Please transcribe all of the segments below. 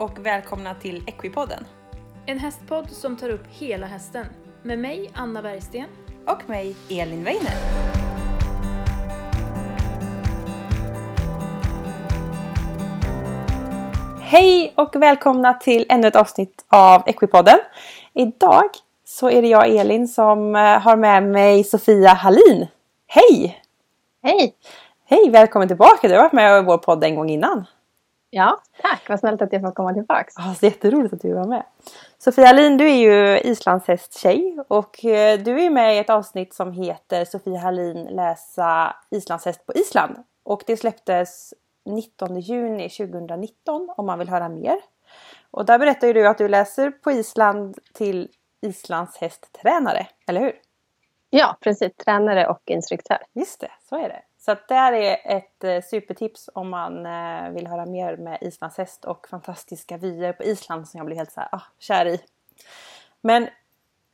och välkomna till Equipodden. En hästpodd som tar upp hela hästen. Med mig, Anna Bergsten. Och mig, Elin Weiner. Hej och välkomna till ännu ett avsnitt av Equipodden. Idag så är det jag, Elin, som eh, har med mig Sofia Hallin. Hej! Hej! Hej, välkommen tillbaka. Du har varit med i vår podd en gång innan. Ja, tack. Vad snällt att jag får komma tillbaka. Ja, så jätteroligt att du var med. Sofia Hallin, du är ju islandshästtjej och eh, du är med i ett avsnitt som heter Sofia Hallin läsa islandshäst på Island. Och det släpptes 19 juni 2019 om man vill höra mer. Och där berättar ju du att du läser på Island till islandshästtränare, eller hur? Ja, precis. Tränare och instruktör. Just det, så är det. Så att det här är ett eh, supertips om man eh, vill höra mer med islandshäst och fantastiska vyer på Island som jag blir helt så här, ah, kär i. Men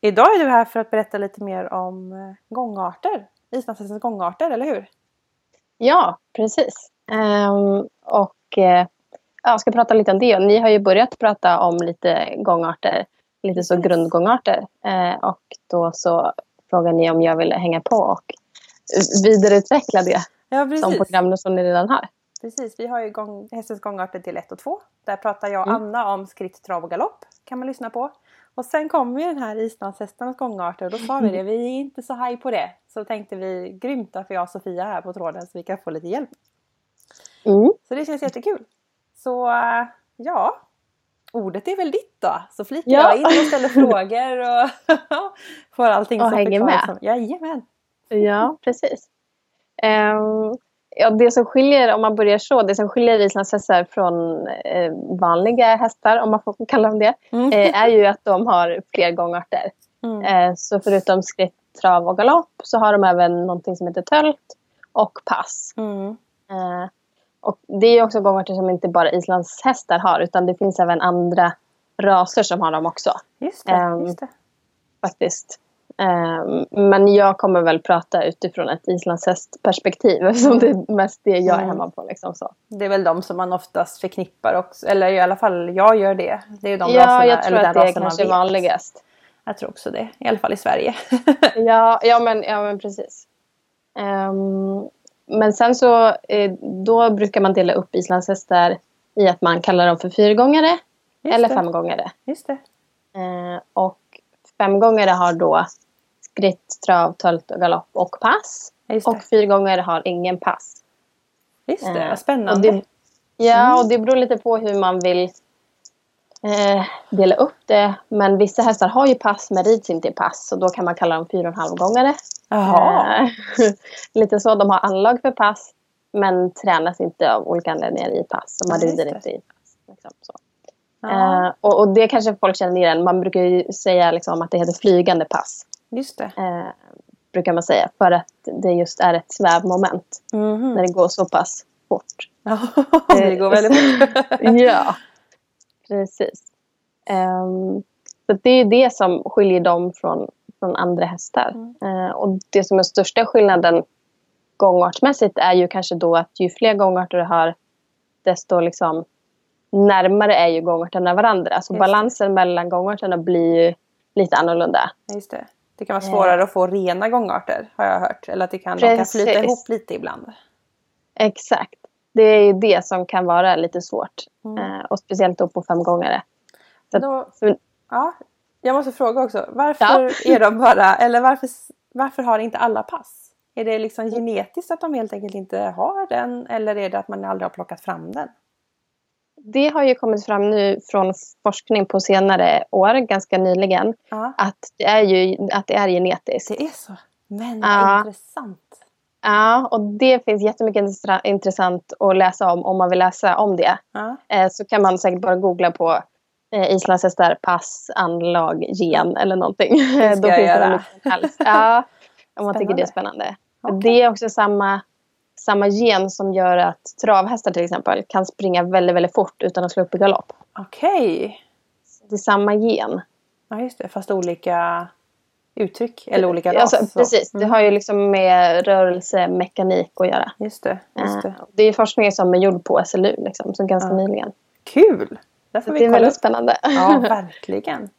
idag är du här för att berätta lite mer om eh, gångarter. Islandshästens gångarter, eller hur? Ja, precis. Um, och uh, jag ska prata lite om det. Ni har ju börjat prata om lite gångarter, lite så grundgångarter. Uh, och då så frågar ni om jag vill hänga på och vidareutveckla det ja, som program som ni redan har. Precis, vi har ju gång, hästens gångarter till 1 och 2. Där pratar jag och mm. Anna om skritt, trav och galopp. Kan man lyssna på. Och sen kommer ju den här islandshästarnas gångarter och då sa vi det, vi är inte så haj på det. Så tänkte vi, grymt att vi har Sofia här på tråden så vi kan få lite hjälp. Mm. Så det känns jättekul. Så ja, ordet är väl ditt då. Så flikar ja. jag in och ställer frågor och får allting och hänger med. Som, jajamän. Ja, precis. Um, ja, det som skiljer, om man börjar så, det som skiljer islandshästar från eh, vanliga hästar, om man får kalla dem det, mm. eh, är ju att de har fler gångarter. Mm. Eh, så förutom skritt, trav och galopp så har de även någonting som heter tölt och pass. Mm. Eh, och det är också gångarter som inte bara islandshästar har utan det finns även andra raser som har dem också. Just det, ehm, just det. Faktiskt. Um, men jag kommer väl prata utifrån ett islandshästperspektiv eftersom det är mest det jag är mm. hemma på. Liksom, så. Det är väl de som man oftast förknippar också, eller i alla fall jag gör det. Det är de ja, raserna, jag tror eller att det är kanske är vanligast. Jag tror också det, i alla fall i Sverige. ja, ja, men, ja, men precis. Um, men sen så eh, då brukar man dela upp islandshästar i att man kallar dem för fyrgångare Just eller det. femgångare. Just det. Uh, och femgångare har då skritt, trav, tölt och galopp och pass. Och fyrgångare har ingen pass. Just det, uh, spännande. Och det, ja, mm. och det beror lite på hur man vill eh, dela upp det. Men vissa hästar har ju pass men rids inte i pass. Så då kan man kalla dem fyra och en halv gångare. Eh, lite så. De har anlag för pass men tränas inte av olika anledningar i pass. Så man ja, rider inte i pass. Liksom, så. Eh, och, och, det kanske folk känner igen. Man brukar ju säga liksom, att det heter flygande pass. Just det. Eh, brukar man säga. För att det just är ett svävmoment. Mm. När det går så pass fort. Ja, det går väldigt fort. ja, precis. Um, så det är det som skiljer dem från, från andra hästar. Mm. Uh, och det som är största skillnaden gångartsmässigt är ju kanske då att ju fler gångarter du har desto liksom närmare är ju gångarterna varandra. Så balansen mellan gångarterna blir ju lite annorlunda. Just det. Det kan vara svårare att få rena gångarter har jag hört. Eller att det kan, de kan flyta ihop lite ibland. Exakt. Det är ju det som kan vara lite svårt. Mm. Eh, och speciellt då på femgångare. Så då, för, ja, jag måste fråga också. Varför ja. är de bara, eller varför, varför har inte alla pass? Är det liksom genetiskt att de helt enkelt inte har den? Eller är det att man aldrig har plockat fram den? Det har ju kommit fram nu från forskning på senare år, ganska nyligen, ja. att, det är ju, att det är genetiskt. Det är så? Men ja. intressant. Ja, och det finns jättemycket intressant att läsa om om man vill läsa om det. Ja. Eh, så kan man säkert bara googla på eh, islandshästar, pass, anlag, gen eller någonting. Det ska jag göra. Ja, om man tycker det är spännande. Okay. Det är också samma, samma gen som gör att travhästar till exempel kan springa väldigt, väldigt fort utan att slå upp i galopp. Okej. Okay. Det är samma gen. Ja, just det. Fast olika uttryck eller olika ras. Alltså, precis, mm. det har ju liksom med rörelsemekanik att göra. Just det. Just det. det är forskning som är gjord på SLU liksom, så ganska ja. nyligen. Kul! Det är kolla väldigt spännande. Ja, verkligen.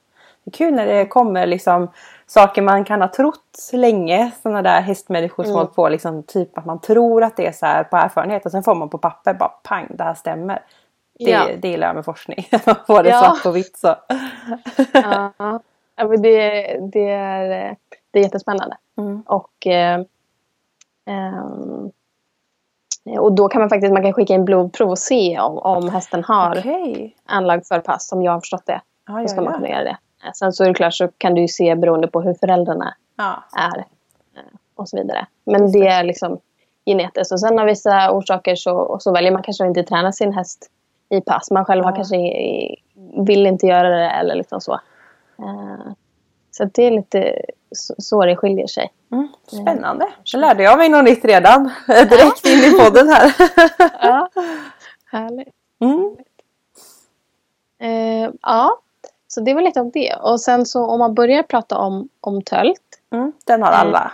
Kul när det kommer liksom saker man kan ha trott länge. Sådana där hästmänniskor som Mm. hållit på liksom typ att man tror att det är så här på erfarenhet och sen får man på papper bara pang, det här stämmer. Det, Ja. det gillar jag med forskning. man får det Ja. svart på vitt så. Ja, ja, men det, det, är, det är jättespännande. Mm. Och, eh, ehm, och då kan man faktiskt man kan skicka in blodprov och se om, om hästen har Okej. anlag för pass, om jag har förstått det. Ja, Då ska man kunna göra det. Eh, Sen så är det klart så kan du ju se beroende på hur föräldrarna ja. är eh, och så vidare. Men det är liksom genetiskt. Och sen av vissa orsaker så, så väljer man kanske att inte träna sin häst i pass. Man själv har Ja. kanske vill inte göra det eller liksom så. Eh, Så det är lite så, det skiljer sig. Mm, spännande. Så lärde jag mig något nytt redan. Direkt in i podden här. Ja, härligt. Mm. Eh, ja, så det var lite om det. Och sen så om man börjar prata om, om tölt. Mm, den har alla.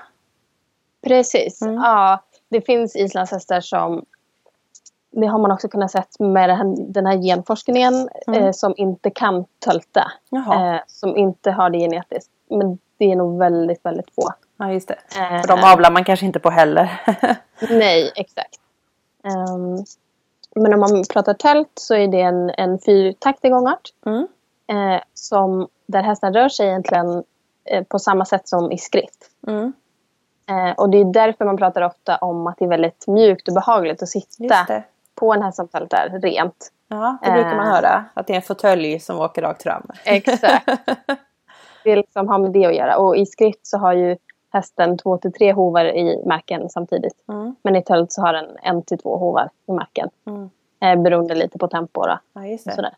Precis. Mm. Ja, det finns islandshästar som det har man också kunnat sett med den här, den här genforskningen Mm. eh, som inte kan tölta. Eh, som inte har det genetiskt. Men det är nog väldigt, väldigt få. Ja, just det. Eh, För de avlar man kanske inte på heller. Nej, exakt. Ehm, men om man pratar tölt så är det en, en fyrtaktig gångart. Mm. Eh, som, där hästen rör sig egentligen eh, på samma sätt som i skritt. Mm. Eh, och det är därför man pratar ofta om att det är väldigt mjukt och behagligt att sitta på en häst som töltar rent. Ja, det brukar man Eh. höra. Att det är en fåtölj som åker rakt fram. Exakt. det liksom har med det att göra. Och i skritt så har ju hästen två till tre hovar i marken samtidigt. Mm. Men i tölt så har den en till två hovar i marken. Mm. Eh, beroende lite på tempo då. Ja, just det.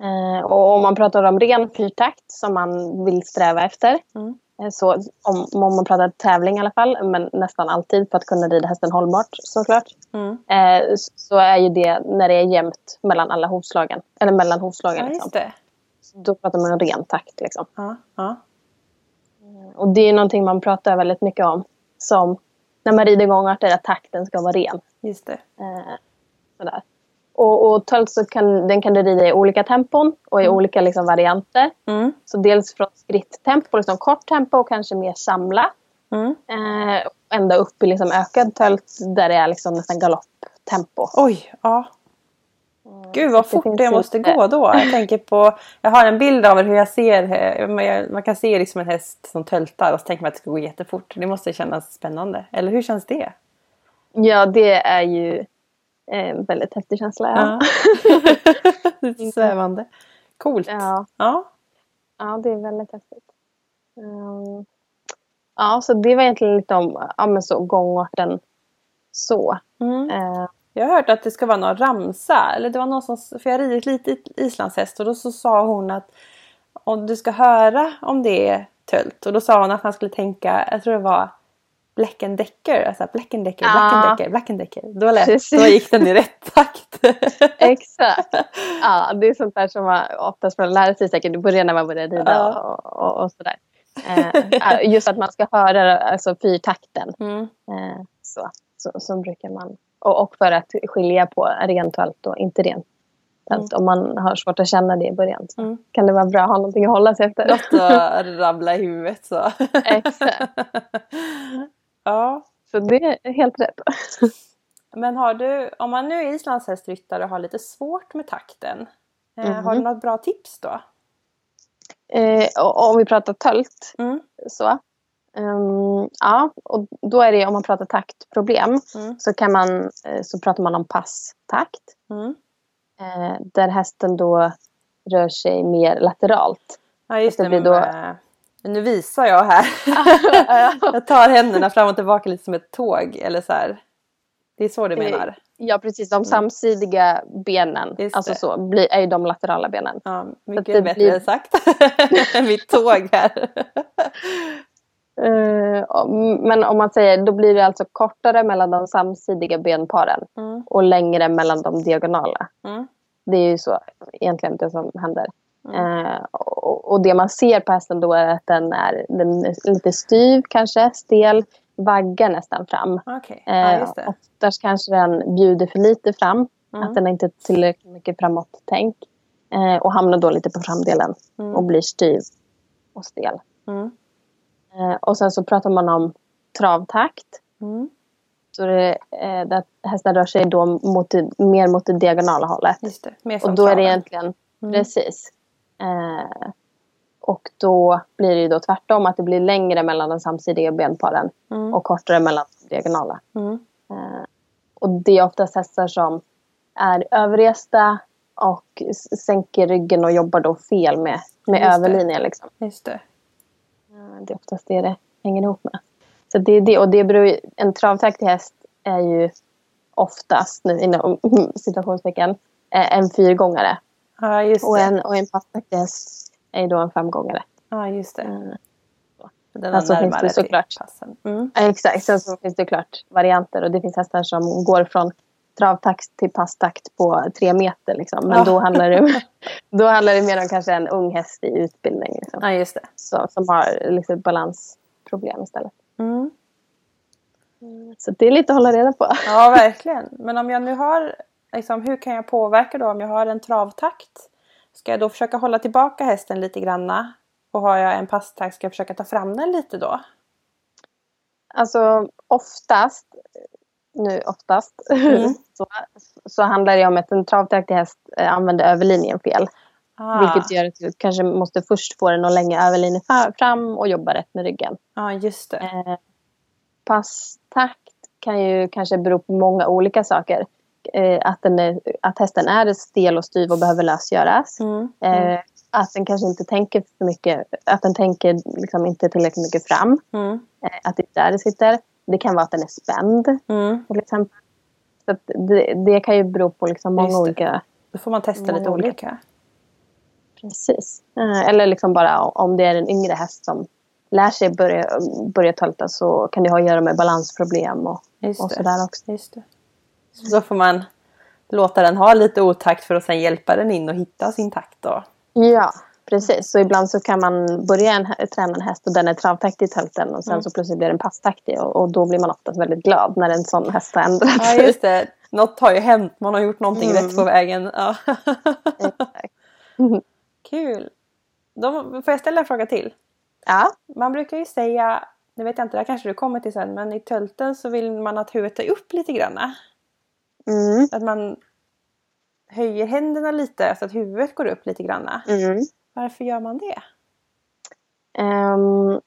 Eh, och om man pratar om ren fyrtakt som man vill sträva efter. Mm. eh, Så om, om man pratar tävling i alla fall, men nästan alltid för att kunna rida hästen hållbart såklart. Mm. Eh, så är ju det när det är jämnt mellan alla hovslagen. Eller mellan hovslagen. Ja, liksom. Då pratar man om ren takt. Liksom. Ja, ja. Och det är någonting man pratar väldigt mycket om. Som när man rider gångarter, att takten ska vara ren. Just det. Eh, sådär. Och, och tölt så kan, den kan du rida i olika tempon och i olika liksom, varianter. Mm. Så dels från skritttempo, liksom kort tempo och kanske mer samla. Mm. Eh, ända upp i liksom ökad tölt där det är liksom nästan galopptempo. Oj, ja. Gud vad det fort det, finns måste lite- gå då. Jag tänker på, jag har en bild av hur jag ser, man kan se liksom en häst som töltar och så tänker man att det ska gå jättefort. Det måste kännas spännande. Eller hur känns det? Ja, det är ju eh, väldigt häftig känsla. Ja. Lite svävande. Coolt. Ja. Ja. ja, det är väldigt häftigt. Ehm, ja, så det var egentligen lite om ja, men så, gångarten så. Mm. Eh, Jag har hört att det ska vara någon ramsa. Eller det var någon som, för jag har ridit lite islandshäst och då så sa hon att om du ska höra om det är tölt. Och då sa hon att man skulle tänka, jag tror det var Black and Decker. Alltså Black and Decker, Black and. Decker, Black and Decker. Då, lät, Precis. då gick den i rätt takt. Exakt. Ja, det är sånt där som man oftast får lära sig säkert i början när man börjar rida Ja. och, och, och sådär. Eh, just att man ska höra alltså, fyrtakten. Mm. Eh, så, så, så brukar man. Och, och för att skilja på rent tölt och inte rent tölt. Om man har svårt att känna det i början så Mm. kan det vara bra att ha någonting att hålla sig efter. Något att rabbla i huvudet så. Exakt. ja. Så det är helt rätt. Men har du, om man nu är islandshästryttare och har lite svårt med takten. eh, Mhm. Har du något bra tips då? Eh, om vi pratar tölt Mm. så. Ehm, ja, och då är det om man pratar taktproblem Mm. så kan man eh, så pratar man om passtakt. Mm. Eh, där hästen då rör sig mer lateralt. Ja just Det det. blir då- eh, Nu visar jag här. jag tar händerna fram och tillbaka lite som ett tåg. Eller så här. Det är så du menar? Ja precis, de samsidiga benen alltså det. så, blir, är ju de laterala benen. Ja, det mycket bättre blir- sagt. Mitt tåg här. Eh, men om man säger, då blir det alltså kortare mellan de samsidiga benparen Mm. och längre mellan de diagonala. Mm. Det är ju så egentligen det som händer. Mm. Eh, och, och det man ser på hästen då är att den är, den är lite styv kanske, stel, vaggar nästan fram. Okej, ja, Eh, oftast kanske den bjuder för lite fram. Mm. Att den inte är tillräckligt mycket framåt tänk. Eh, och hamnar då lite på framdelen och blir styv och stel. Mm. Och sen så pratar man om travtakt. Mm. Så det, eh, hästen rör sig då mot, mer mot det diagonala hållet. Det. Och då är det egentligen, precis. Eh, och då blir det ju då tvärtom att det blir längre mellan de samsidiga benparen Mm. och kortare mellan de diagonala. Mm. Eh, och det är oftast hästar som är överresta och sänker ryggen och jobbar då fel med, med Just överlinjen. Liksom. Just det. Eh, Det är oftast det det hänger ihop med. Så det är det. Och det beror, ju- en travtaktig häst är ju oftast, nu inom situationstecken, eh, en fyrgångare. Ja, just Och det. en, och en passtaktig häst är då en femgångare. Ja, just det. Eh, Den Alltså, finns det såklart. Mm. Exakt, sen så finns det klart varianter och det finns hästar som går från travtakt till passtakt på tre meter. Liksom. Men Ja. då, handlar det, då handlar det mer om kanske en ung häst i utbildning. Liksom. Ja, just det. Så, som har ett balansproblem istället. Mm. Så det är lite att hålla reda på. Ja, verkligen. Men om jag nu har, liksom, hur kan jag påverka då om jag har en travtakt? Ska jag då försöka hålla tillbaka hästen lite granna? Och har jag en passtakt ska jag försöka ta fram den lite då? Alltså oftast, nu oftast, Mm. så, så handlar det om att en travtaktig häst eh, använder överlinjen fel. Ah, Vilket gör att du kanske måste först få den att länga överlinjen fram och jobba rätt med ryggen. Ja, just det. Eh, passtakt kan ju kanske bero på många olika saker. Eh, att, den är, att hästen är stel och styv och behöver lösgöras. Mm. Eh, att den kanske inte tänker för mycket, att den tänker liksom inte tillräckligt mycket fram. Mm. Eh, att det är där det sitter. Det kan vara att den är spänd Mm. till exempel. Så det, det kan ju bero på liksom många olika... Då får man testa lite olika. olika. Precis. Eh, eller liksom bara om det är en yngre häst som lär sig börja, börja tölta så kan det ha att göra med balansproblem och, och sådär också. Just det. Så får man låta den ha lite otakt för att sen hjälpa den in och hitta sin takt då. Ja, precis. Så ibland så kan man börja en, träna en häst och den är travtaktig i tölten och sen Mm. så plötsligt blir den passtaktig och, och då blir man oftast väldigt glad när en sån häst har ändrat Ja sig. just det. Något har ju hänt. Man har gjort någonting Mm. rätt på vägen. Ja. Kul. Då får jag ställa en fråga till? Ja, Man brukar ju säga, nu vet jag inte, det här kanske du kommer till sen, men i tölten så vill man att huvudet är upp lite grann. Mm, Att man höjer händerna lite så att huvudet går upp lite grann. mm. Varför gör man det? Ehm,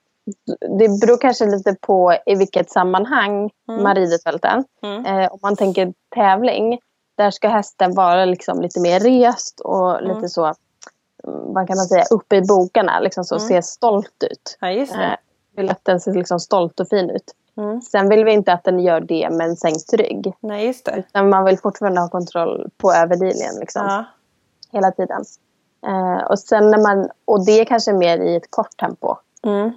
det beror kanske lite på i vilket sammanhang Mm. man rider tölten. Mm. Eh, om man tänker tävling, där ska hästen vara liksom lite mer rest och Mm. lite så, mm, vad kan man säga, uppe i bokarna, liksom så, Mm. se stolt ut. Ja just Eh, det. vill att den ser liksom stolt och fin ut. Mm. Sen vill vi inte att den gör det med en sänkt rygg. Nej just det. Men man vill fortfarande ha kontroll på överlinjen liksom, Ja. hela tiden. Eh, och, sen när man, och det är kanske mer i ett kort tempo. Mm.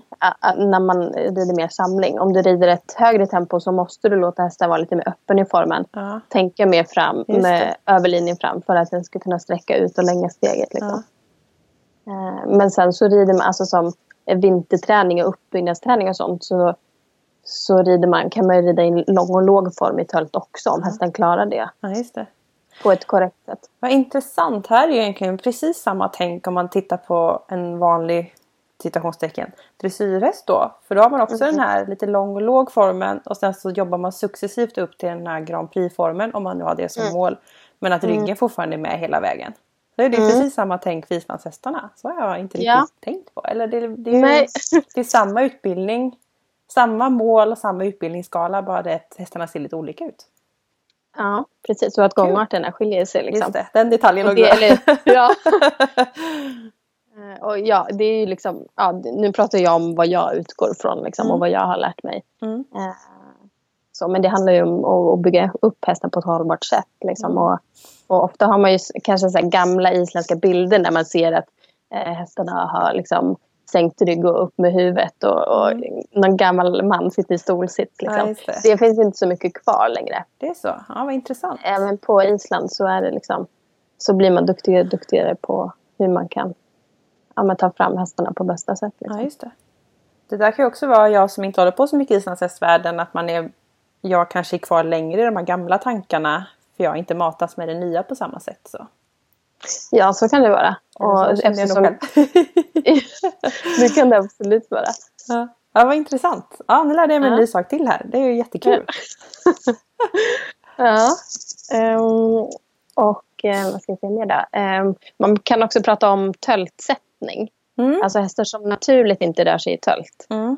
När man rider mer samling. Om du rider ett högre tempo så måste du låta hästen vara lite mer öppen i formen. Ja. Tänka mer fram Just med överlinjen fram för att den ska kunna sträcka ut och länga steget. Liksom. Eh, Men sen så rider man, alltså som vinterträning och uppbyggnadsträning och sånt så, så rider man, kan man rida in lång och låg form i tölt också om hästen klarar det ja just det. på ett korrekt sätt. Vad intressant. Här är ju egentligen precis samma tänk om man tittar på en vanlig citationstecken dressyrhäst då. För då har man också den här lite lång och låg formen och sen så jobbar man successivt upp till den här Grand Prix-formen om man nu har det som mål. Men att ryggen fortfarande är med hela vägen. Så är det ju precis samma tänk för islandshästarna. Så har jag inte riktigt Ja. tänkt på. Eller det, det, är ju, det är samma utbildning, samma mål och samma utbildningsskala bara det att hästarna ser lite olika ut. Ja, precis. Så att gångarterna skiljer sig. Liksom. Just det, den detaljen Och också. eller, ja. Eh, och ja, det är ju liksom, ja, nu pratar jag om vad jag utgår från liksom, Mm. och vad jag har lärt mig. Mm. Eh, så, men det handlar ju om att, bygga upp hästen på ett hållbart sätt. Liksom, Mm. och, och ofta har man ju kanske så gamla isländska bilder när man ser att eh, hästarna har liksom, sänkt rygg och upp med huvudet och, och någon gammal man sitter i stolsitt. Mm. Ja, Liksom. just det. det finns inte så mycket kvar längre. Det är så, ja vad intressant. Även på Island så är det liksom så blir man duktigare och duktigare på hur man kan ja, men ta fram hästarna på bästa sätt. Liksom. Ja, just det. Det där kan ju också vara jag som inte håller på så mycket i islandshästvärlden att man är jag kanske är kvar längre i de här gamla tankarna för jag inte matas med det nya på samma sätt. Så. Ja, så kan det vara. Och själv. det kan det absolut vara. Ja. ja, vad intressant. Ja, nu lärde jag mig ja. en ny sak till här. Det är ju jättekul. ja. Um, och uh, vad ska jag säga mer då? Um, man kan också prata om töltsättning. Mm. Alltså hästar som naturligt inte rör sig i tölt. Mm.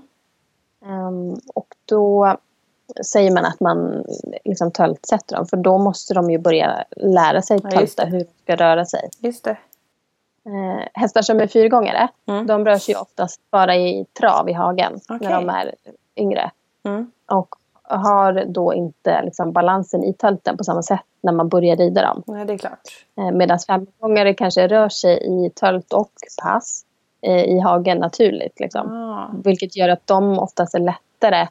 Um, och då säger man att man liksom töltsätter dem. För då måste de ju börja lära sig tölta, ja, hur de ska röra sig. Just det. Eh, hästar som är fyrgångare, mm. de rör sig oftast bara i trav i hagen okay. när de är yngre. Mm. Och har då inte liksom, balansen i tölten på samma sätt när man börjar rida dem. Nej, det är klart. Eh, Medan femgångare kanske rör sig i tölt och pass eh, i hagen naturligt. Liksom. Ah. Vilket gör att de oftast är lättare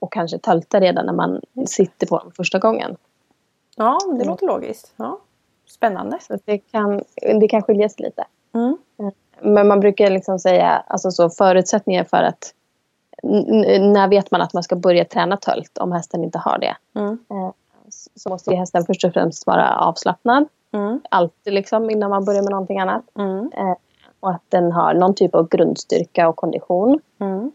och kanske tölta redan när man sitter på dem första gången. Ja, det låter logiskt. Ja. Spännande. Så det kan, det kan skilja sig lite. Mm. Men man brukar liksom säga alltså så förutsättningar för att när vet man att man ska börja träna tölt om hästen inte har det? Mm. Eh, så måste hästen först och främst vara avslappnad. Mm. Alltid liksom innan man börjar med någonting annat. Mm. Eh, och att den har någon typ av grundstyrka och kondition. Mm.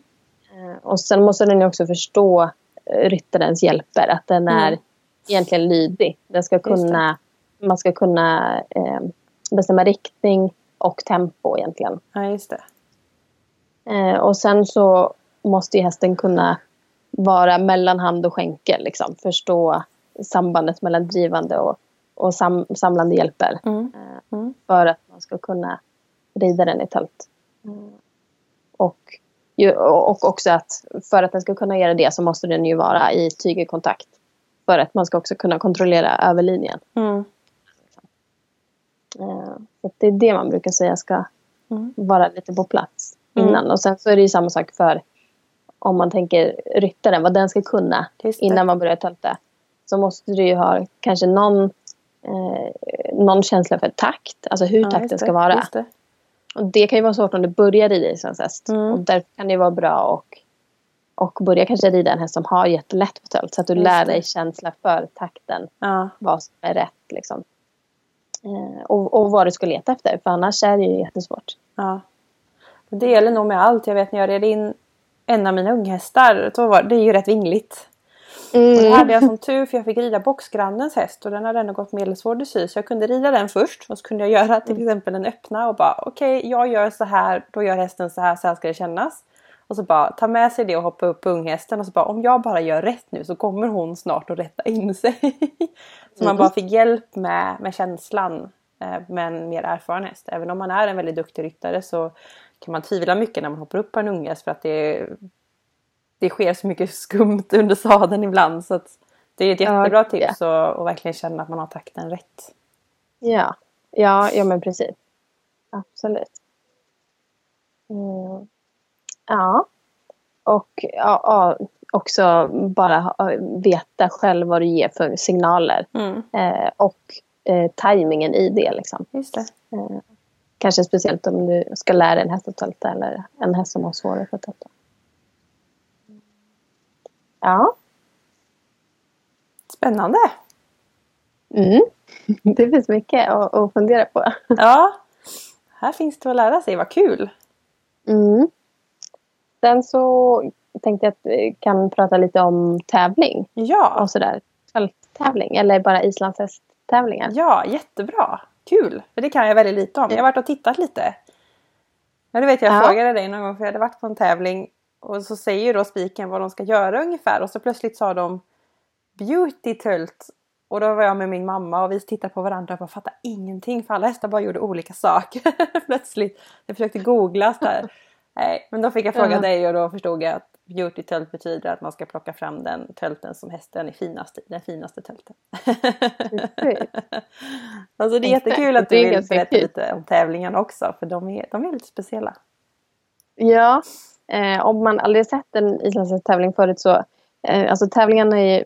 Eh, och sen måste den också förstå ryttarens hjälper. Att den är mm. egentligen lydig. Den ska kunna, man ska kunna eh, bestämma riktning och tempo egentligen. Ja, just det. Eh, och sen så måste ju hästen kunna vara mellan hand och skänkel. Liksom. Förstå sambandet mellan drivande och, och sam, samlande hjälper. Mm. Eh, mm. För att man ska kunna rida den i tält. Mm. Och, och också att för att den ska kunna göra det så måste den ju vara i tygerkontakt. För att man ska också kunna kontrollera överlinjen. Mm. Eh, så det är det man brukar säga ska mm. vara lite på plats mm. innan. Och sen så är det ju samma sak för om man tänker ryttaren, vad den ska kunna innan man börjar tälta. Så måste du ju ha kanske någon, eh, någon känsla för takt, alltså hur ja, takten ska vara. Och det kan ju vara svårt om du börjar rida i svensk häst. Mm. Och därför kan det vara bra och och börja kanske rida en häst som har jättelätt på tölt. Så att du lär dig känsla för takten. Ja. Vad som är rätt liksom. Eh, och, och vad du ska leta efter. För annars är det ju jättesvårt. Ja. Det gäller nog med allt. Jag vet när jag red in en av mina unghästar. Det är ju rätt vingligt. Mm. Och det hade jag som tur för jag fick rida boxgrannens häst och den hade ändå gått medelsvår dressyr så jag kunde rida den först och så kunde jag göra till mm. exempel den öppna och bara okej okay, jag gör så här, då gör hästen så här, så här ska det kännas. Och så bara ta med sig det och hoppa upp på unghästen och så bara om jag bara gör rätt nu så kommer hon snart att rätta in sig. så man bara fick hjälp med, med känslan eh, med en mer erfaren häst. Även om man är en väldigt duktig ryttare så kan man tvivla mycket när man hoppar upp på en unghäst för att det, det sker så mycket skumt under sadeln ibland. Så det är ett jättebra ja, tips att och verkligen känna att man har takten rätt. Ja, ja, ja men precis. Absolut. Mm. Ja. Och ja, ja, också bara veta själv vad du ger för signaler. Mm. Eh, och eh, tajmingen i det. Liksom. Det. Eh, kanske speciellt om du ska lära en häst att tälta eller en häst som har svårare för att tälta. Ja. Spännande. Mm. Det finns mycket att, att fundera på. Ja. Här finns det att lära sig. Vad kul. Mm. Sen så tänkte jag att vi kan prata lite om tävling. Ja. Och sådär. Tävling eller bara islandshästtävlingar. Ja, jättebra. Kul! För det kan jag väldigt lite om. Jag har varit och tittat lite. Ja, det vet jag, jag ja. frågade dig någon gång för jag hade varit på en tävling och så säger ju då spiken vad de ska göra ungefär och så plötsligt sa de Beauty Tult och då var jag med min mamma och vi tittade på varandra och fattade ingenting för alla hästar bara gjorde olika saker plötsligt. Jag försökte googla så här. Nej, men då fick jag fråga ja. dig och då förstod jag att beauty tölt betyder att man ska plocka fram den tölten som hästen är finast i. Den finaste tölten. alltså det är jättekul att du vill berätta lite om tävlingarna också för de är, de är lite speciella. Ja, eh, om man aldrig sett en isländsk tävling förut så eh, alltså tävlingarna är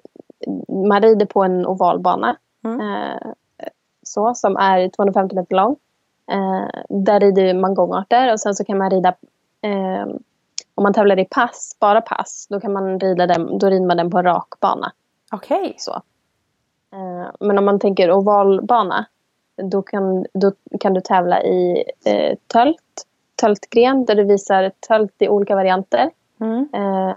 man rider på en ovalbana mm. eh, så, som är 250 meter lång. Eh, där rider man gångarter och sen så kan man rida eh, om man tävlar i pass, bara pass, då kan man rida den, då rider man den på en rak bana. Okej. Okay. Så. Eh, men om man tänker ovalbana, då kan, då kan du tävla i eh, tölt, töltgren där du visar tölt i olika varianter. Mm. Eh,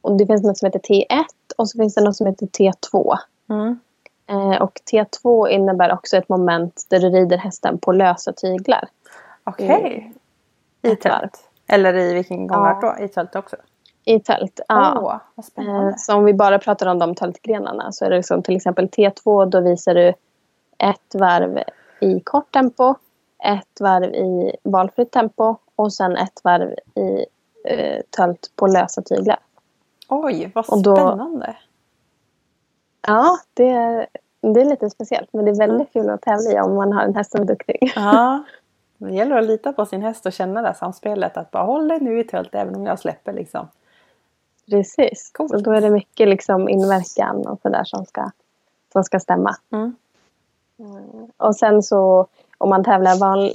och det finns något som heter T1 och så finns det något som heter T2. Mm. Eh, och T2 innebär också ett moment där du rider hästen på lösa tyglar. Okej. I Ett varv. tält. Eller i vilken gångart då? I tält också? I tält. Ja. Vad Eh, så om vi bara pratar om de tältgrenarna så är det liksom till exempel T2 då visar du ett varv i kort tempo, ett varv i valfritt tempo och sen ett varv i eh, tölt på lösa tyglar. Oj, vad och då- spännande. Ja, det är, det är lite speciellt men det är väldigt kul att tävla i om man har en häst som är duktig. Ja. Det gäller att lita på sin häst och känna det här samspelet. Att bara håll dig nu i tält även om jag släpper liksom. Precis. Coolt. Då är det mycket liksom inverkan och sådär som ska, som ska stämma. Mm. Och sen så om man tävlar van,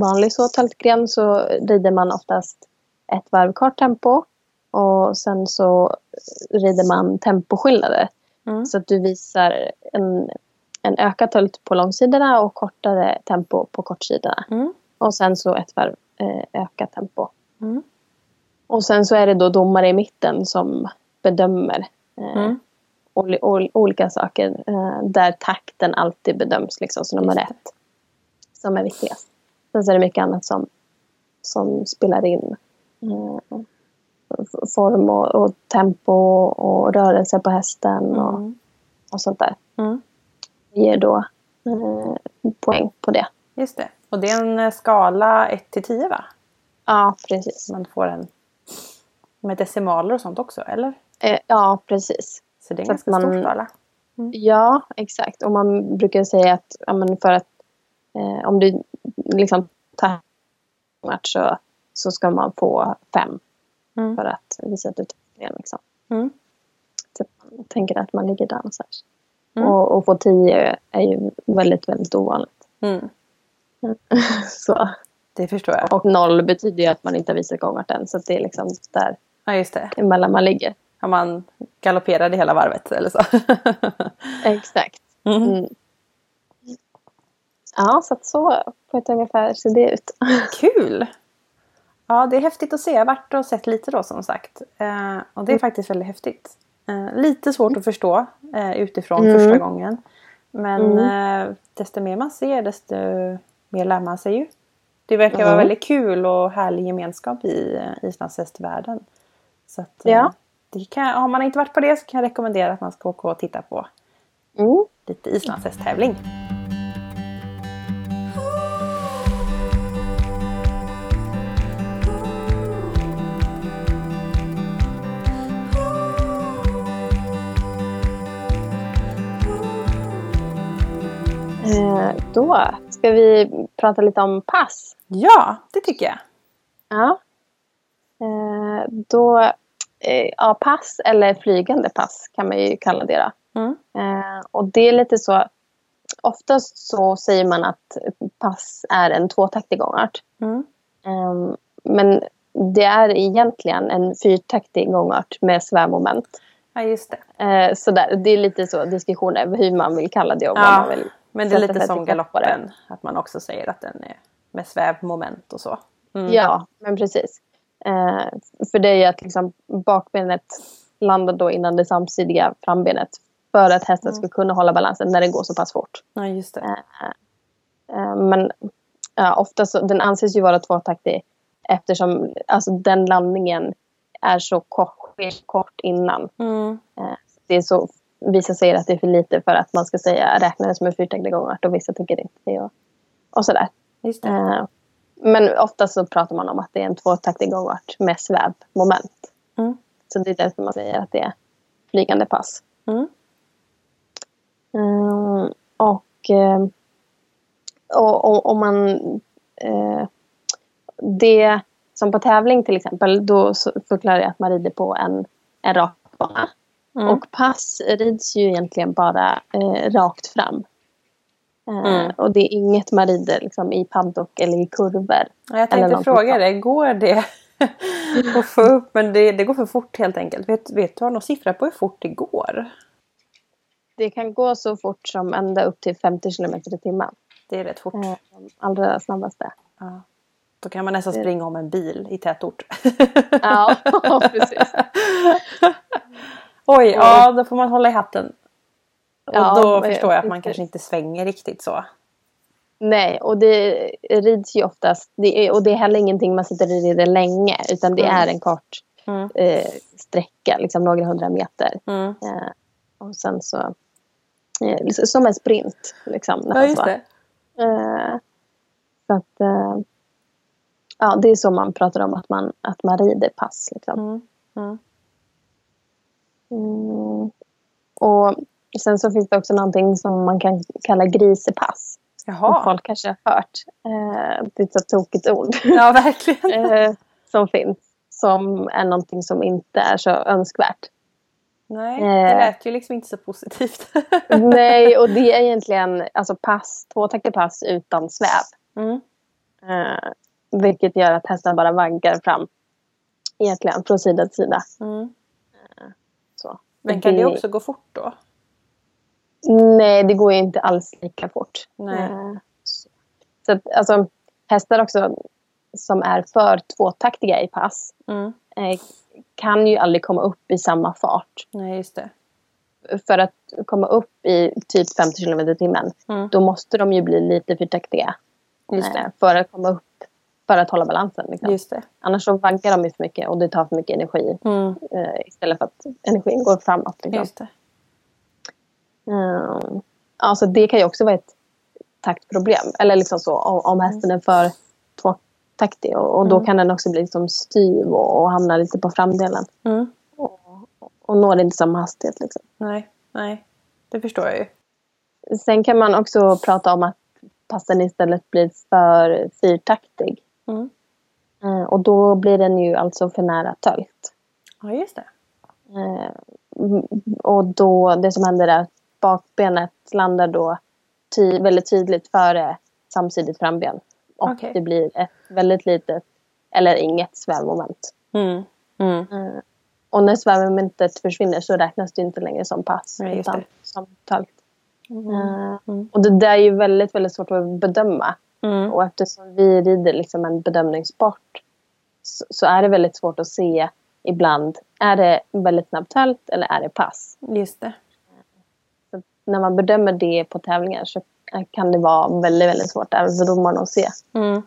vanlig så tältgren så rider man oftast ett varv kort tempo. Och sen så rider man temposkillnader. Mm. Så att du visar en, en ökad tölt på långsidorna och kortare tempo på kortsidorna. Mm. Och sen så ett varv eh, ökat tempo. Mm. Och sen så är det då domare i mitten som bedömer eh, Mm. oli- ol- olika saker. Eh, där takten alltid bedöms liksom som nummer Just det. Som är viktigast. Sen så är det mycket annat som, som spelar in. F- form och, och tempo och rörelse på hästen och, Mm. och sånt där. Mm. Det ger då eh, poäng på det. Just det. Och det är en eh, skala 1 till 10 va? Ja, precis. Man får en med decimaler och sånt också, eller? Eh, ja, precis. Så det är en Så ganska stor skala. Ja, exakt. Och man brukar säga att ja, för att eh, om du liksom tar match så, så ska man få fem Mm. för att visa att du tar. Liksom. Mm. Så att man tänker att man ligger där någonstans. Mm. Och, och få tio är ju väldigt, väldigt ovanligt. Mm. Så. Det förstår jag. Och noll betyder ju att man inte har visat gångart än. Så det är liksom där Ja, just det. emellan man ligger. Om man galopperade hela varvet eller så. Exakt. Mm. Mm. Ja, så att så på ett ungefär ser det ut. Kul! Ja, det är häftigt att se. Jag har varit och sett lite då som sagt. Eh, och det är faktiskt väldigt häftigt. Eh, lite svårt att förstå eh, utifrån Mm. första gången. Men Mm. eh, desto mer man ser desto mer lär man sig ju. Det verkar vara Mm. väldigt kul och härlig gemenskap i islandshästvärlden. Så att, eh, Ja. det kan, har man inte varit på det så kan jag rekommendera att man ska åka och titta på Mm. lite islandshästtävling. Då ska vi prata lite om pass. Ja, det tycker jag. Ja. Eh, då, eh, ja, pass eller flygande pass kan man ju kalla det. Då. Mm. Eh, och det är lite så. Oftast så säger man att pass är en tvåtaktig gångart. Mm. Eh, men det är egentligen en fyrtaktig gångart med svävmoment. Ja, just det. Eh, så där, det är lite så diskussioner hur man vill kalla det och vad Ja, man vill Men det är lite som galoppen. Att man också säger att den är med svävmoment och så. Mm. Ja, men precis. Eh, för det är ju att liksom bakbenet landar då innan det samsidiga frambenet. För att hästen Mm. ska kunna hålla balansen när det går så pass fort. ja, just det. Eh, men ja, ofta så, den anses ju vara tvåtaktig eftersom alltså, den landningen är så kort, kort innan. Mm. Det är så, vissa säger att det är för lite för att man ska säga räkna det som en fyrtaktig gångart och vissa tycker inte det. Och, och sådär. Eh, men ofta så pratar man om att det är en tvåtaktig gångart med svävmoment. Mm. Så det är därför man säger att det är flygande pass. Mm. Mm, och, eh, och, och om man... Eh, det som på tävling till exempel, då förklarar jag att man rider på en, en rak bana. Mm. Och pass rids ju egentligen bara eh, rakt fram. Eh, Mm. Och det är inget man rider liksom, i paddock eller i kurvor. Ja, jag tänkte fråga dig, går det att få upp? Men det, det går för fort helt enkelt. Vet, vet du har någon siffra på hur fort det går? Det kan gå så fort som ända upp till 50 km i timmen. Det är rätt fort. Eh, allra snabbaste. Ja. Då kan man nästan springa om en bil i tätort. Ja, precis. Oj, ja då får man hålla i hatten. Och Ja, då förstår jag att man kanske inte svänger riktigt så. Nej, och det rids ju oftast. Det är, och det är heller ingenting man sitter och rider länge. Utan det Mm. är en kort Mm. eh, sträcka, liksom några hundra meter. Mm. Eh, och sen så... Eh, som en sprint. Liksom, Ja, just det. Eh, så att... Eh, ja, det är så man pratar om att man, att man rider pass. Liksom. Mm. Och sen så finns det också någonting som man kan kalla grisepass. Som Jaha, folk kanske har hört. Eh, det är ett så tokigt ord. ja verkligen. eh, som finns. Som är någonting som inte är så önskvärt. Nej, Eh. det lät ju liksom inte så positivt. Nej, och det är egentligen alltså pass, tvåtaktig pass utan sväv. Mm. Eh, vilket gör att hästen bara vaggar fram. Egentligen från sida till sida. Mm. Men kan det också gå fort då? Nej, det går ju inte alls lika fort. Nej. Eh, så att, alltså, hästar också som är för tvåtaktiga i pass Mm. eh, kan ju aldrig komma upp i samma fart. Nej, just det. För att komma upp i typ 50 km i timmen Mm. då måste de ju bli lite fyrtaktiga. Just det. eh, för att komma upp, för att hålla balansen. Liksom. Annars så vaggar de ju för mycket och det tar för mycket energi. Mm. Eh, istället för att energin går framåt. Liksom. Just det. Mm. Alltså det kan ju också vara ett taktproblem. Eller liksom så om, om hästen är för tvåtaktig. Och, och då Mm. kan den också bli liksom styv och, och hamna lite på framdelen. Mm. Och, och når inte samma hastighet. Liksom. Nej, nej. Det förstår jag ju. Sen kan man också prata om att passen istället blir för fyrtaktig. Mm. Eh, och då blir den ju alltså för nära tölt. Ja, just det. Eh, och då, det som händer är att bakbenet landar då ty- väldigt tydligt före samsidigt framben. Och Okej. det blir ett väldigt litet eller inget svävmoment. Mm. Mm. Eh, och när svävmomentet försvinner så räknas det inte längre som pass just utan som tölt. Mm. Mm. och det där är ju väldigt, väldigt svårt att bedöma. Mm. Och eftersom vi rider liksom en bedömningssport så, så är det väldigt svårt att se ibland. Är det väldigt snabbt tölt eller är det pass? Just det. Så när man bedömer det på tävlingar så kan det vara väldigt, väldigt svårt även för domarna att se Mm.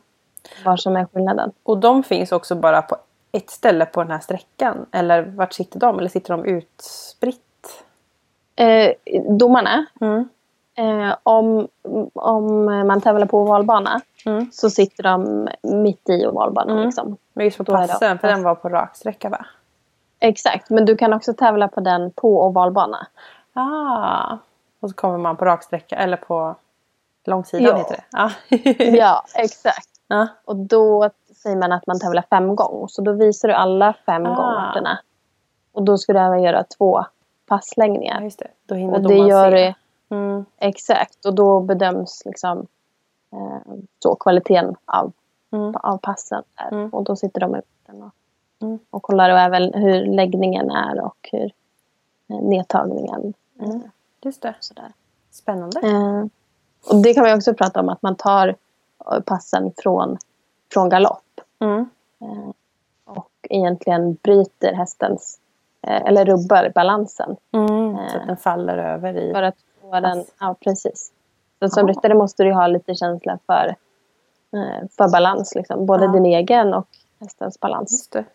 vad som är skillnaden. Och de finns också bara på ett ställe på den här sträckan? Eller vart sitter de? Eller sitter de utspritt? Eh, domarna, Mm. Eh, om, om man tävlar på ovalbana Mm. så sitter de mitt i ovalbanan. Mm. Liksom. Men just på passen, för den var på rak sträcka va? Exakt, men du kan också tävla på den på ovalbana. Ah. Och så kommer man på rak sträcka eller på långsidan Ja. heter det. Ah. Ja, exakt. ja. Och då säger man att man tävlar fem gånger. Så då visar du alla fem Ah. gångerna. Och då ska du även göra två ja, passlängningar. just det. Då hinner Och det gör se. Mm. exakt. Och då bedöms liksom eh, så kvaliteten av, Mm. av passen. Där. Mm. Och då sitter de i mitten och, Mm. och kollar och även hur läggningen är och hur eh, nedtagningen. Mm. Eh, Just det. sådär. Spännande. Eh, och det kan ju också prata om att man tar eh, passen från, från galopp. Mm. Eh, och egentligen bryter hästens, eh, eller rubbar balansen. Mm. Så att den faller över i... För att få den, ja precis. Så som ryttare måste du ha lite känsla för, eh, för balans. Liksom. Både Ja. din egen och hästens balans. Just det.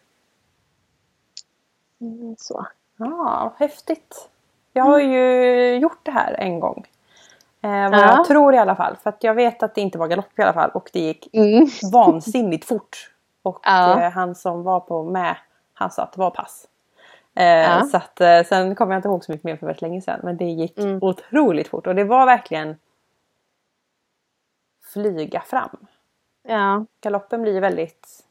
Mm, så. Ja, häftigt. Jag har ju gjort det här en gång. Eh, vad Ja. jag tror i alla fall. För att jag vet att det inte var galopp i alla fall. Och det gick vansinnigt fort. Och Ja. eh, han som var på med, han sa att det var pass. Eh, Ja. Så att eh, sen kommer jag inte ihåg så mycket mer för väldigt länge sedan. Men det gick Mm. otroligt fort. Och det var verkligen flyga fram. Ja, Galoppen blir väldigt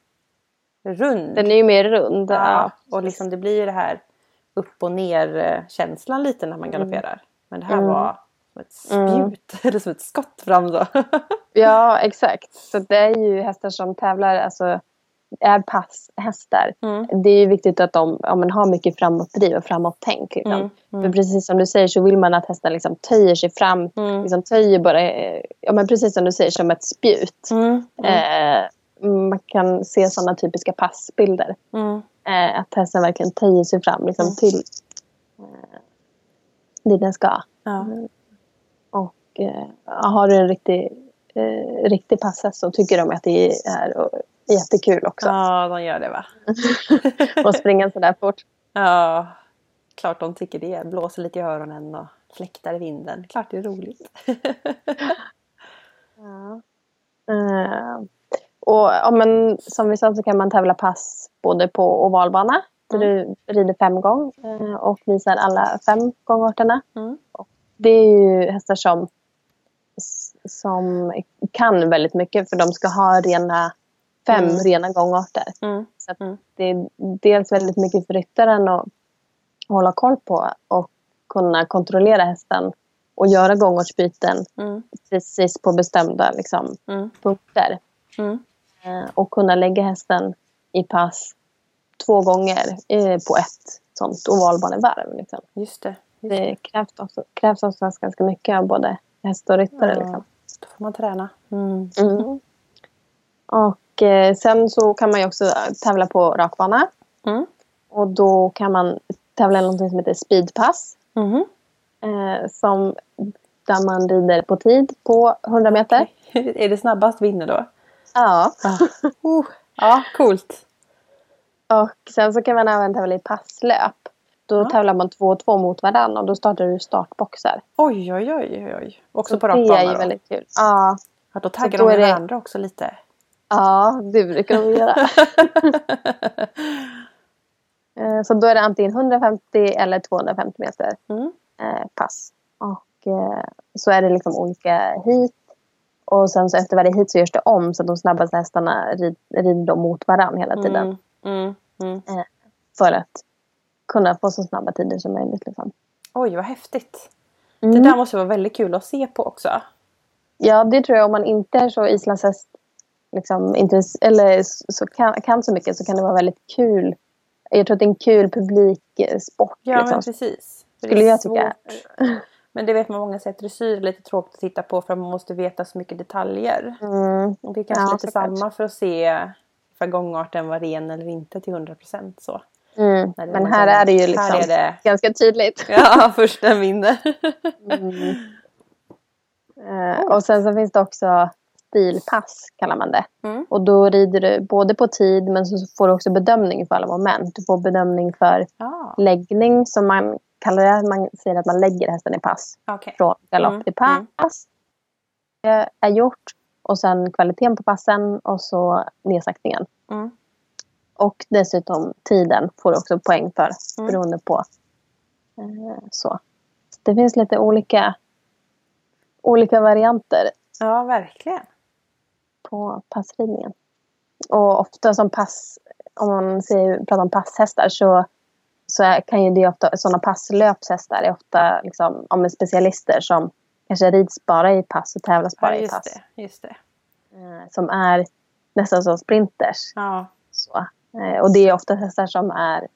rund. den är ju mer rund. Ja, och liksom det blir det här upp och ner känslan lite när man galopperar. Men det här Mm. var som ett Mm. spjut, eller som ett skott fram så. Ja, exakt. Så det är ju hästar som tävlar alltså, är passhästar. Mm. Det är ju viktigt att de ja, men har mycket framåtdriv och framåt-tänk. Liksom. Mm. För Mm. precis som du säger så vill man att hästen liksom töjer sig fram. Mm. Liksom töjer bara, ja, men precis som du säger, som ett spjut. Mm. Eh, man kan se sådana typiska passbilder. Mm. Eh, att hästen verkligen töjer sig fram liksom, Mm. till eh, dit den ska. Ja. Och eh, har du en riktig, eh, riktig passhäst så tycker de att det är jättekul också. ja, de gör det va? att springa sådär fort. Ja, klart de tycker det. Blåser lite i öronen och fläktar i vinden. Klart det är roligt. Eh, och ja, men, som vi sa så kan man tävla pass både på ovalbana där du rider fem gånger eh, och visar alla fem gångarterna. Mm. Det är ju hästar som, som kan väldigt mycket för de ska ha rena fem Mm. rena gångarter. Mm. Så Mm. det är dels väldigt mycket för ryttaren att hålla koll på och kunna kontrollera hästen och göra gångartsbyten Mm. precis på bestämda liksom, Mm. punkter. Mm. Eh, och kunna lägga hästen i pass två gånger eh, på ett sånt ovalbanevarv. Liksom. Just det. Just det. Krävs också, krävs också ganska mycket av både häst och ryttare. Liksom. Då får man träna. Och sen så kan man ju också tävla på rakbana. Mm. Och då kan man tävla i något som heter speedpass. Mhm. Eh, som, där man rider på tid på 100 meter. är det snabbast vinner då? Ja. Ja, uh. ja coolt. Och sen så kan man även tävla i passlöp. Då Ja. tävlar man två och två mot varandra och då startar du startboxar. Oj, oj, oj, oj. Också Så på rak Det är ju då? väldigt kul. Ja, Ja, då taggar då de med det- varandra också lite. Ja det brukar de göra. Eh, så då är det antingen 150 eller 250 meter Mm. eh, pass. Och eh, så är det liksom olika hit. Och sen så efter varje hit så görs det om så att de snabbaste hästarna rid- rider de mot varandra hela tiden. Mm. Mm. Mm. För att kunna få så snabba tider som möjligt. Liksom. Oj, vad häftigt. Mm. Det där måste vara väldigt kul att se på också. Ja, det tror jag. Om man inte är så islandshäst liksom, eller så kan, kan så mycket så kan det vara väldigt kul. Jag tror att det är en kul publiksport. Ja, liksom. men precis. Skulle jag tycka. Men det vet man många sätt. Dressyr är lite tråkigt att titta på för man måste veta så mycket detaljer. Mm. Och det är kanske Ja, lite samma för att se ifall gångarten var ren eller inte till 100% så. Mm. Men här är det ju liksom är det... ganska tydligt. Ja, första vinner. Mm. Eh, och sen så finns det också stilpass kallar man det. Mm. Och då rider du både på tid men så får du också bedömning för alla moment. Du får bedömning för Ja, läggning som man kallar det. Man säger att man lägger hästen i pass. okej. Från galopp Mm, till pass. Det är gjort. Och sen kvaliteten på passen och så nedsaktningen. Mm. Och dessutom tiden får du också poäng för Mm. beroende på. Eh, så. Det finns lite olika, olika varianter Ja, verkligen. På passridningen. Och ofta som pass, om man säger, pratar om passhästar så, så kan ju det ofta, sådana passlöpshästar är ofta liksom, men specialister som kanske rids bara i pass och tävlas bara Ja, i pass. det. Just det. Eh, som är nästan som sprinters. Ja. Så. Eh, och det är ofta hästar som är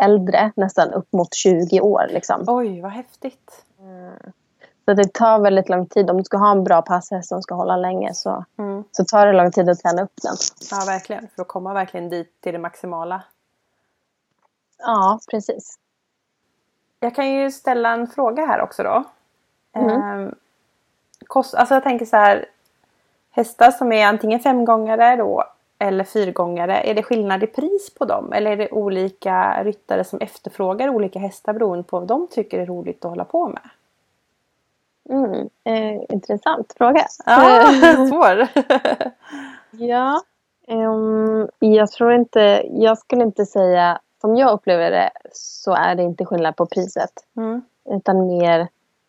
äldre, nästan upp mot 20 år. Liksom. Oj, vad häftigt. Så det tar väldigt lång tid. Om du ska ha en bra passhäst som ska hålla länge så, Mm. så tar det lång tid att träna upp den. Ja, verkligen. För att komma verkligen dit till det maximala. Ja, precis. Jag kan ju ställa en fråga här också då. Mm. Ehm, kost, alltså jag tänker så här. Hästar som är antingen femgångare då eller fyrgångare. Är det skillnad i pris på dem? Eller är det olika ryttare som efterfrågar olika hästar beroende på vad de tycker är roligt att hålla på med? Mm. Eh, intressant fråga. Ja, svår. Ja, ehm, jag tror inte, jag skulle inte säga, som jag upplever det så är det inte skillnad på priset. Mm. Utan mer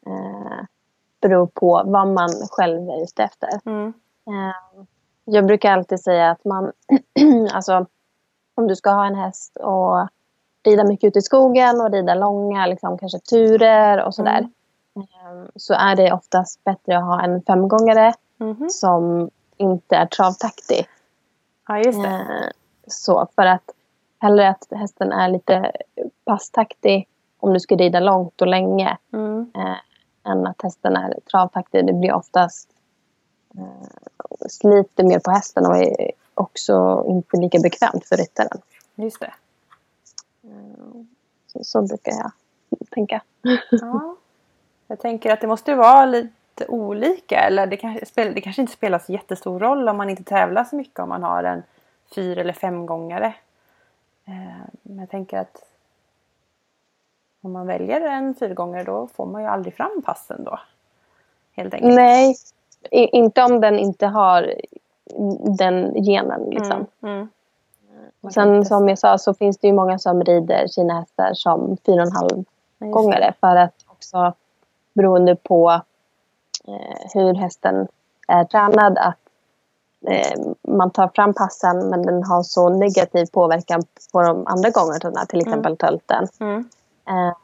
eh, beror på vad man själv är ute efter. Mm. Eh, jag brukar alltid säga att man, alltså om du ska ha en häst och rida mycket ute i skogen och rida långa liksom, kanske turer och sådär. Mm. Eh, Så är det oftast bättre att ha en femgångare Mhm. som inte är travtaktig. Ja, just det. Eh, så för att hellre att hästen är lite passtaktig om du ska rida långt och länge Mm. eh, än att hästen är travtaktig. Det blir oftast eh, sliter mer på hästen och är också inte lika bekvämt för ryttaren. Just det. Så, så brukar jag tänka. Ja. Jag tänker att det måste vara lite olika. Eller det kanske, det kanske inte spelar så jättestor roll om man inte tävlar så mycket om man har en fyr eller femgångare. Eh, Men jag tänker att om man väljer en fyrgångare då får man ju aldrig fram passen då. Helt enkelt. Nej, inte om den inte har den genen. Liksom. Mm. Mm. Sen som jag sa så finns det ju många som rider sina hästar som fyra och en halv Ja, just gångare för att också beroende på eh, hur hästen är tränad att eh, man tar fram passen men den har så negativ påverkan på de andra gångerna, till exempel tölten. Mm. Eh,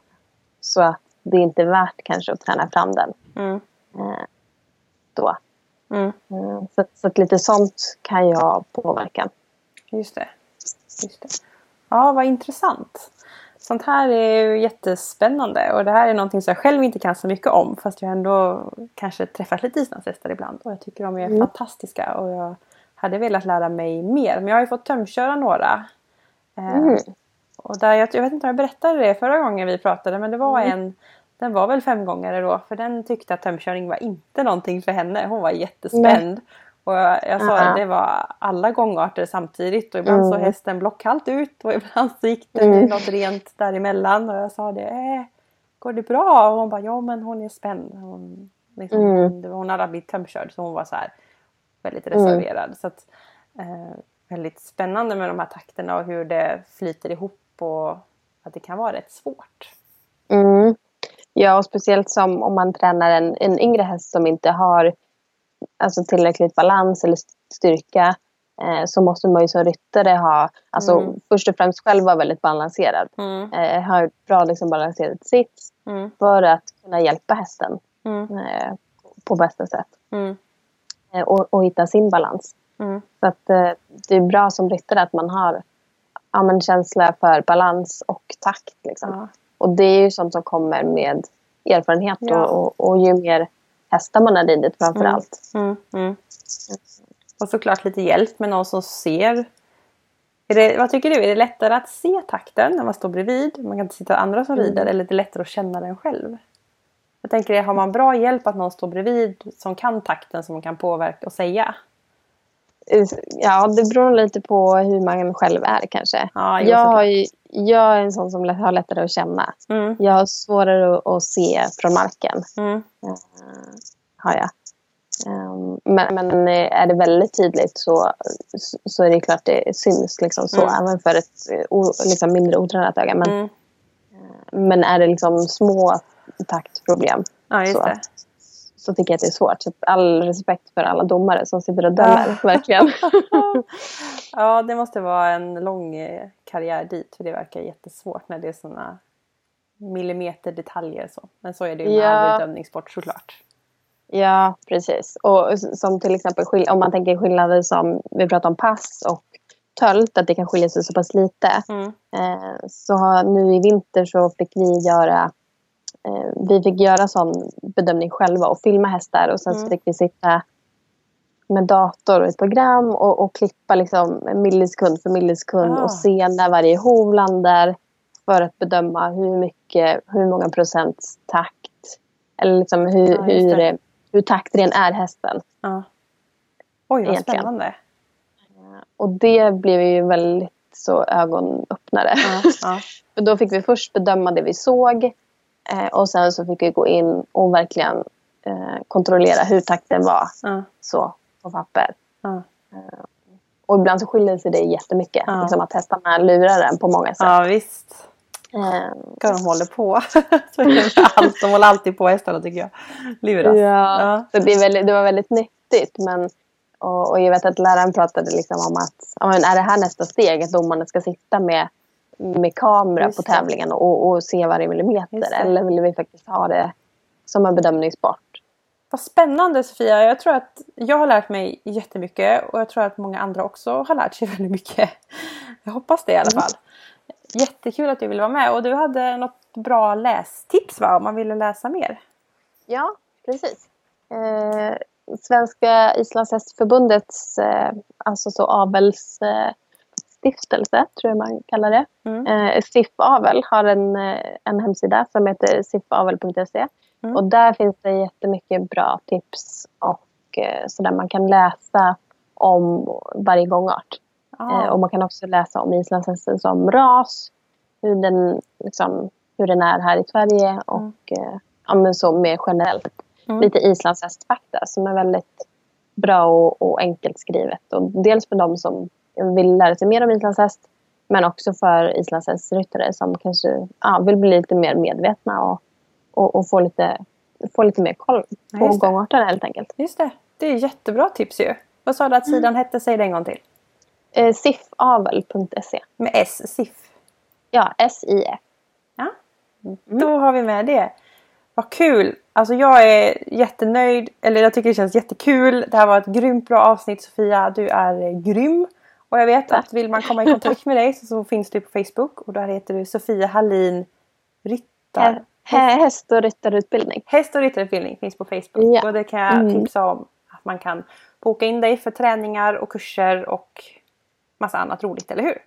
så att det inte är värt kanske att träna fram den Mm. då. Mm. Så, så att lite sånt kan ju ha påverkan. Just det. Just det. Ja, vad intressant. Sånt här är ju jättespännande och det här är någonting som jag själv inte kan så mycket om fast jag ändå kanske träffat lite islandshästar ibland och jag tycker de är Mm. fantastiska och jag hade velat lära mig mer men jag har ju fått tömköra några. Eh, Mm. Och där, jag, jag vet inte om jag berättade det förra gången vi pratade men det var Mm. en Den var väl femgångare då för den tyckte att tömkörning var inte någonting för henne. Hon var jättespänd. Och jag, jag sa att det var alla gångarter samtidigt och ibland så Mm. hästen blockhallt ut och ibland så gick den i Mm. något rent däremellan och jag sa det eh, Går det bra? Och hon bara ja men hon är spänd. Hon, liksom, Mm. det hon hade blivit tömkörd så hon var så här väldigt Mm. reserverad. Så att, eh, väldigt spännande med de här takterna och hur det flyter ihop och att det kan vara rätt svårt. Mm. Ja, och speciellt som om man tränar en, en yngre häst som inte har alltså, tillräckligt balans eller styrka eh, så måste man ju som ryttare ha, alltså Mm. först och främst själv vara väldigt balanserad. Mm. Eh, ha ett bra liksom, balanserat sits Mm. för att kunna hjälpa hästen Mm. eh, på bästa sätt. Mm. Eh, och, och hitta sin balans. Mm. Så att eh, det är bra som ryttare att man har ja, men känsla för balans och takt. Liksom. Ja. Och det är ju sånt som kommer med erfarenhet Ja. och, och, och ju mer hästar man har ridit framför Mm. allt. Mm. Mm. Och såklart lite hjälp med någon som ser. Det, vad tycker du? Är det lättare att se takten när man står bredvid? Man kan inte sitta andra som Mm. rider. Eller är det lättare att känna den själv? Jag tänker, har man bra hjälp att någon står bredvid som kan takten som man kan påverka och säga? Ja, det beror lite på hur man själv är kanske. Ja, jag, såklart. har ju, jag är en sån som har lättare att känna. Mm. Jag har svårare att, se från marken. Mm. Eh, har jag. Ehm, men, men eh, är det väldigt tydligt så, så är det klart det syns liksom så. Mm. Även för ett eh, o, liksom mindre otränat öga. Men, Mm. men är det liksom små taktproblem Ja, Så. Så tycker jag att det är svårt. Så all respekt för alla domare som sitter och dömer. Verkligen. ja, det måste vara en lång eh, karriär dit. För det verkar jättesvårt när det är sådana millimeter detaljer. Så. Men så är det ju med Ja. all bedömningssport såklart. Ja, precis. Och som till exempel om man tänker skillnader som vi pratar om pass och tölt, att det kan skilja sig så pass lite. Mm. Eh, så nu i vinter så fick vi göra eh, vi fick göra sån bedömning själva och filma hästar och sen så Mm. fick vi sitta med dator och ett program och, och klippa liksom millisekund för millisekund Ah. och se när varje hov landar för att bedöma hur mycket, hur många procents takt eller liksom hur, Ja, hur, eh, hur taktren är hästen. Ja. Oj, vad Egentligen. spännande. Och det blev ju väldigt så ögonöppnare. Ja, ja. För då fick vi först bedöma det vi såg eh, och sen så fick vi gå in och verkligen eh, kontrollera hur takten var Ja, så på papper. ja. Och ibland så skiljer sig det jättemycket. Ja. Liksom att hästarna lurar den på många sätt. ja visst. Eh, Ska de håller på. Så allt. de håller alltid på hästarna tycker jag. Luras. ja. Ja. Så det, väldigt, det var väldigt nyttigt. Men, och, och jag vet att läraren pratade liksom om att ja, men är det här nästa steg? Att domarna ska sitta med, med kamera Just på tävlingen och, och se varje millimeter. Eller vill vi faktiskt ha det som en bedömningssport? Vad spännande Sofia! Jag tror att jag har lärt mig jättemycket och jag tror att många andra också har lärt sig väldigt mycket. Jag hoppas det i alla fall. Jättekul att du ville vara med och du hade något bra lästips va? Om man ville läsa mer. Ja, precis. Eh, Svenska Islandshästförbundets eh, alltså så avelsstiftelse, eh, tror jag man kallar det. Mm. Eh, SIF Avel har en, eh, en hemsida som heter sifavel.se. Mm. Och där finns det jättemycket bra tips och eh, så där man kan läsa om varje gångart. Eh, och man kan också läsa om islandshästen som ras, hur den, liksom, hur den är här i Sverige mm. och mm. ja, men så mer generellt. Mm. Lite islandshästfakta som är väldigt bra och, och, enkelt skrivet. Och dels för de som vill lära sig mer om islandshäst men också för islandshästryttare som kanske ja, vill bli lite mer medvetna och, och, och få, lite, få lite mer koll på ja, gångarterna helt enkelt. Just det. Det är jättebra tips ju. Vad sa du att sidan mm. hette? Säg det en gång till. Eh, sifavel.se. Med S, SIF? Ja, S-I-F. Ja, mm. då har vi med det. Vad kul! Alltså jag är jättenöjd, eller jag tycker det känns jättekul. Det här var ett grymt bra avsnitt Sofia. Du är grym. Och jag vet att vill man komma i kontakt med dig så, så finns du på Facebook och där heter du Sofia Hallin Ryttar. Häst och ryttarutbildning. Häst och ryttarutbildning finns på Facebook. Ja. Och det kan jag mm. tipsa om. Att man kan boka in dig för träningar och kurser och massa annat roligt, eller hur?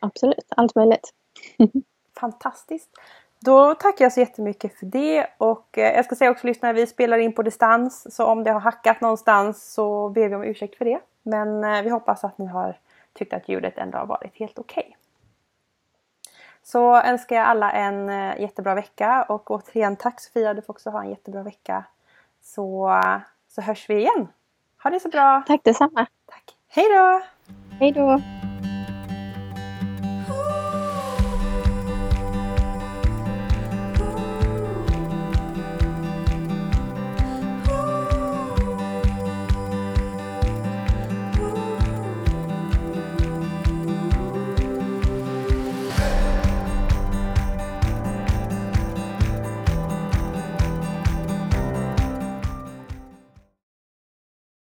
Absolut, allt möjligt. Fantastiskt. Då tackar jag så jättemycket för det och eh, jag ska säga också lyssnare, vi spelar in på distans så om det har hackat någonstans så ber vi om ursäkt för det. Men eh, vi hoppas att ni har tyckt att ljudet ändå har varit helt okej. Okay. Så önskar jag alla en eh, jättebra vecka och återigen tack Sofia, du får också ha en jättebra vecka. Så, så hörs vi igen. Ha det så bra! Tack detsamma! Tack! Hej då! Hej då!